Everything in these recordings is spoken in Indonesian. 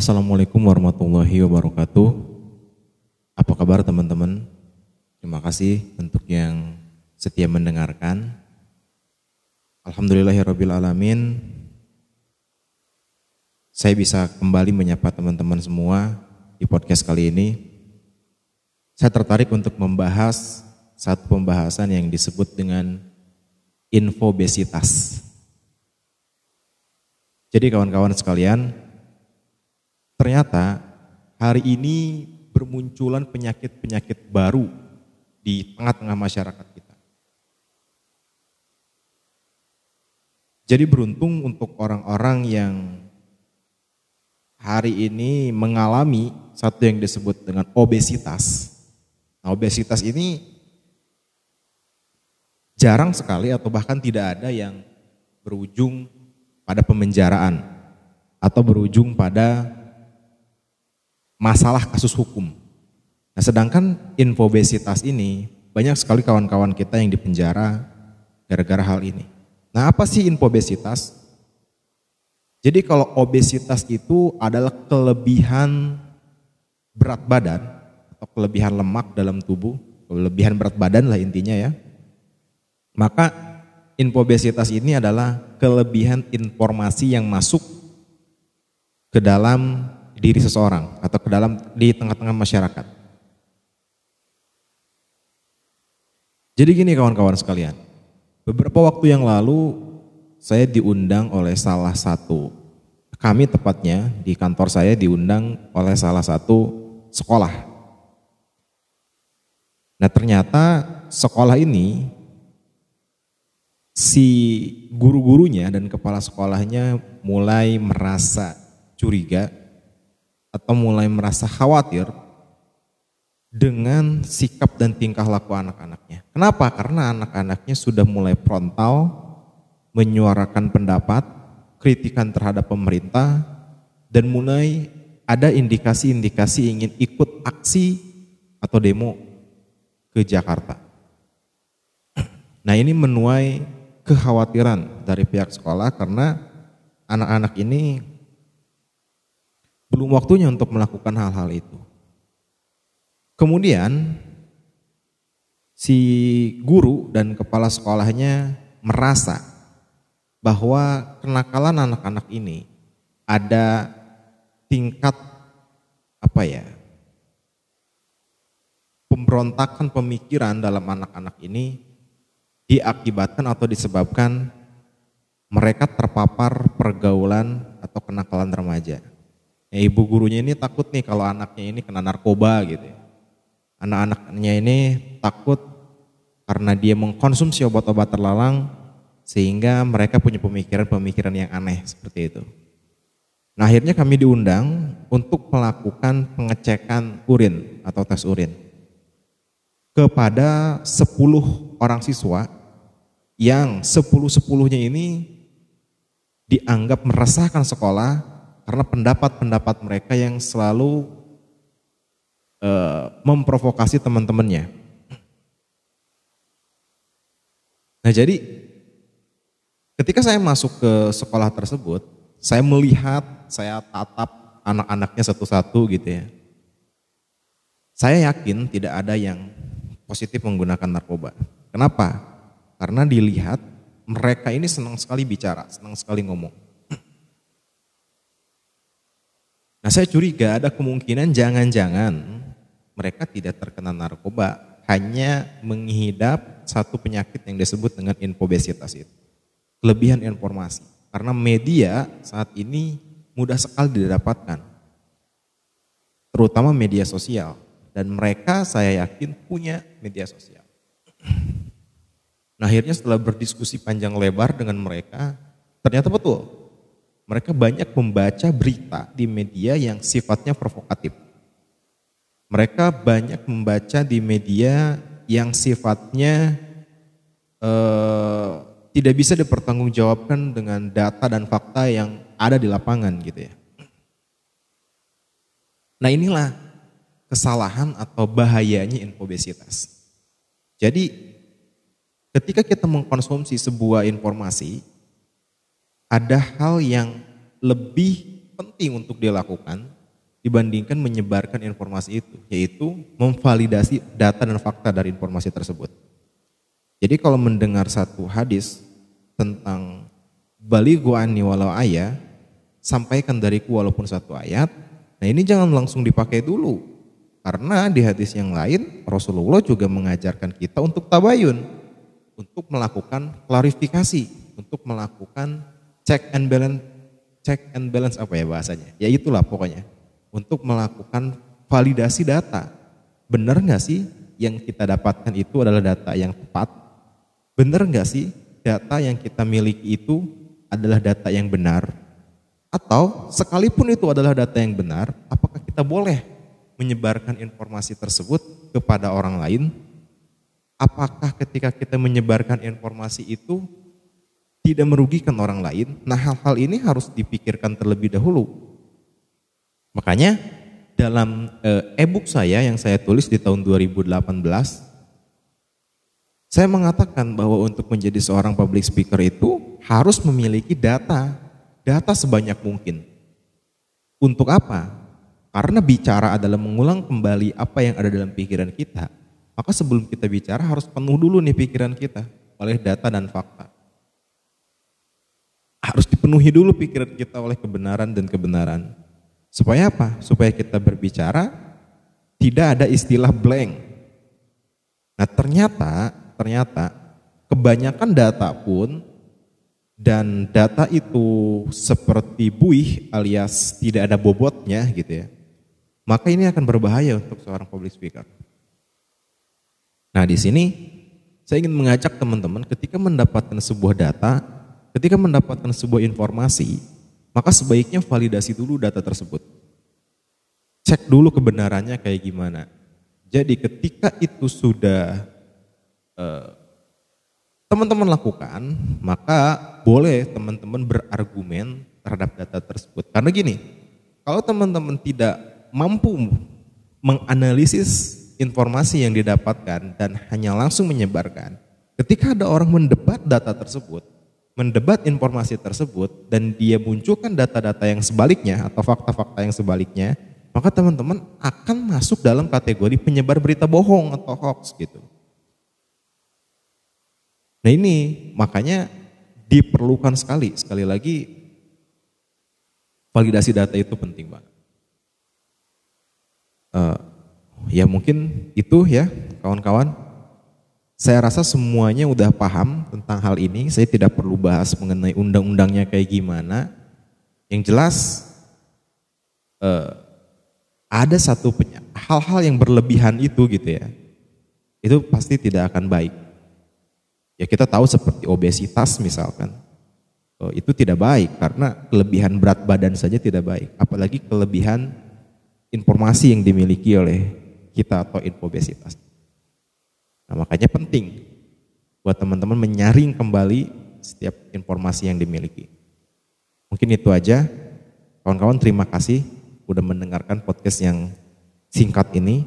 Assalamualaikum warahmatullahi wabarakatuh. Apa kabar teman-teman? Terima kasih untuk yang setia mendengarkan. Alhamdulillahirrabbilalamin. Saya bisa kembali menyapa teman-teman semua di podcast kali ini. Saya tertarik untuk membahas satu pembahasan yang disebut dengan infobesitas. Jadi kawan-kawan sekalian, ternyata hari ini bermunculan penyakit-penyakit baru di tengah-tengah masyarakat kita. Jadi beruntung untuk orang-orang yang hari ini mengalami satu yang disebut dengan obesitas. Nah, obesitas ini jarang sekali atau bahkan tidak ada yang berujung pada pemenjaraan atau berujung pada masalah kasus hukum. Nah, sedangkan infobesitas ini banyak sekali kawan-kawan kita yang dipenjara gara-gara hal ini. Nah, apa sih infobesitas? Jadi kalau obesitas itu adalah kelebihan berat badan atau kelebihan lemak dalam tubuh, kelebihan berat badan lah intinya ya. Maka infobesitas ini adalah kelebihan informasi yang masuk ke dalam diri seseorang atau ke dalam di tengah-tengah masyarakat. Jadi gini kawan-kawan sekalian, beberapa waktu yang lalu saya diundang oleh salah satu, kami tepatnya di kantor saya diundang oleh salah satu sekolah. Nah ternyata sekolah ini si guru-gurunya dan kepala sekolahnya mulai merasa curiga atau mulai merasa khawatir dengan sikap dan tingkah laku anak-anaknya. Kenapa? Karena anak-anaknya sudah mulai frontal menyuarakan pendapat, kritikan terhadap pemerintah, dan mulai ada indikasi-indikasi ingin ikut aksi atau demo ke Jakarta. Nah ini menuai kekhawatiran dari pihak sekolah karena anak-anak ini belum waktunya untuk melakukan hal-hal itu. Kemudian si guru dan kepala sekolahnya merasa bahwa kenakalan anak-anak ini ada tingkat apa ya pemberontakan pemikiran dalam anak-anak ini diakibatkan atau disebabkan mereka terpapar pergaulan atau kenakalan remaja. Ya, ibu gurunya ini takut nih kalau anaknya ini kena narkoba gitu ya. Anak-anaknya ini takut karena dia mengkonsumsi obat-obat terlarang sehingga mereka punya pemikiran-pemikiran yang aneh seperti itu. Nah akhirnya kami diundang untuk melakukan pengecekan urin atau tes urin kepada 10 orang siswa yang sepuluh-sepuluhnya ini dianggap meresahkan sekolah karena pendapat-pendapat mereka yang selalu uh, memprovokasi teman-temannya. Nah jadi ketika saya masuk ke sekolah tersebut, saya melihat, saya tatap anak-anaknya satu-satu gitu ya. Saya yakin tidak ada yang positif menggunakan narkoba. Kenapa? Karena dilihat mereka ini senang sekali bicara, senang sekali ngomong. Nah saya curiga ada kemungkinan jangan-jangan mereka tidak terkena narkoba, hanya menghidap satu penyakit yang disebut dengan infobesitas itu. Kelebihan informasi. Karena media saat ini mudah sekali didapatkan. Terutama media sosial. Dan mereka saya yakin punya media sosial. Nah akhirnya setelah berdiskusi panjang lebar dengan mereka, ternyata betul. Mereka banyak membaca berita di media yang sifatnya provokatif. Mereka banyak membaca di media yang sifatnya eh, tidak bisa dipertanggungjawabkan dengan data dan fakta yang ada di lapangan gitu ya. Nah inilah kesalahan atau bahayanya infobesitas. Jadi ketika kita mengkonsumsi sebuah informasi, ada hal yang lebih penting untuk dilakukan dibandingkan menyebarkan informasi itu, yaitu memvalidasi data dan fakta dari informasi tersebut. Jadi kalau mendengar satu hadis tentang bali ani walau ayat, sampaikan dariku walaupun satu ayat, nah ini jangan langsung dipakai dulu. Karena di hadis yang lain Rasulullah juga mengajarkan kita untuk tabayun, untuk melakukan klarifikasi, untuk melakukan check and balance, check and balance apa ya bahasanya? Ya itulah pokoknya, untuk melakukan validasi data. Benar nggak sih yang kita dapatkan itu adalah data yang tepat? Benar nggak sih data yang kita miliki itu adalah data yang benar? Atau sekalipun itu adalah data yang benar, apakah kita boleh menyebarkan informasi tersebut kepada orang lain, apakah ketika kita menyebarkan informasi itu tidak merugikan orang lain? Nah, hal-hal ini harus dipikirkan terlebih dahulu. Makanya dalam e-book saya yang saya tulis di tahun 2018 saya mengatakan bahwa untuk menjadi seorang public speaker itu harus memiliki data, data sebanyak mungkin. Untuk apa? Karena bicara adalah mengulang kembali apa yang ada dalam pikiran kita, maka sebelum kita bicara harus penuh dulu nih pikiran kita oleh data dan fakta. Harus dipenuhi dulu pikiran kita oleh kebenaran dan kebenaran. Supaya apa? Supaya kita berbicara tidak ada istilah blank. Nah ternyata, ternyata kebanyakan data pun dan data itu seperti buih alias tidak ada bobotnya gitu ya maka ini akan berbahaya untuk seorang public speaker. Nah di sini saya ingin mengajak teman-teman ketika mendapatkan sebuah data, ketika mendapatkan sebuah informasi, maka sebaiknya validasi dulu data tersebut. Cek dulu kebenarannya kayak gimana. Jadi ketika itu sudah eh, teman-teman lakukan, maka boleh teman-teman berargumen terhadap data tersebut. Karena gini, kalau teman-teman tidak mampu menganalisis informasi yang didapatkan dan hanya langsung menyebarkan, ketika ada orang mendebat data tersebut, mendebat informasi tersebut dan dia munculkan data-data yang sebaliknya atau fakta-fakta yang sebaliknya, maka teman-teman akan masuk dalam kategori penyebar berita bohong atau hoax gitu. Nah ini makanya diperlukan sekali, sekali lagi validasi data itu penting banget. Uh, ya mungkin itu ya kawan-kawan. Saya rasa semuanya udah paham tentang hal ini. Saya tidak perlu bahas mengenai undang-undangnya kayak gimana. Yang jelas uh, ada satu hal-hal yang berlebihan itu gitu ya. Itu pasti tidak akan baik. Ya kita tahu seperti obesitas misalkan. Uh, itu tidak baik karena kelebihan berat badan saja tidak baik. Apalagi kelebihan informasi yang dimiliki oleh kita atau infobesitas. Nah, makanya penting buat teman-teman menyaring kembali setiap informasi yang dimiliki. Mungkin itu aja. Kawan-kawan terima kasih sudah mendengarkan podcast yang singkat ini.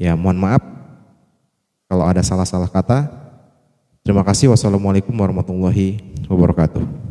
Ya mohon maaf kalau ada salah-salah kata. Terima kasih. Wassalamualaikum warahmatullahi wabarakatuh.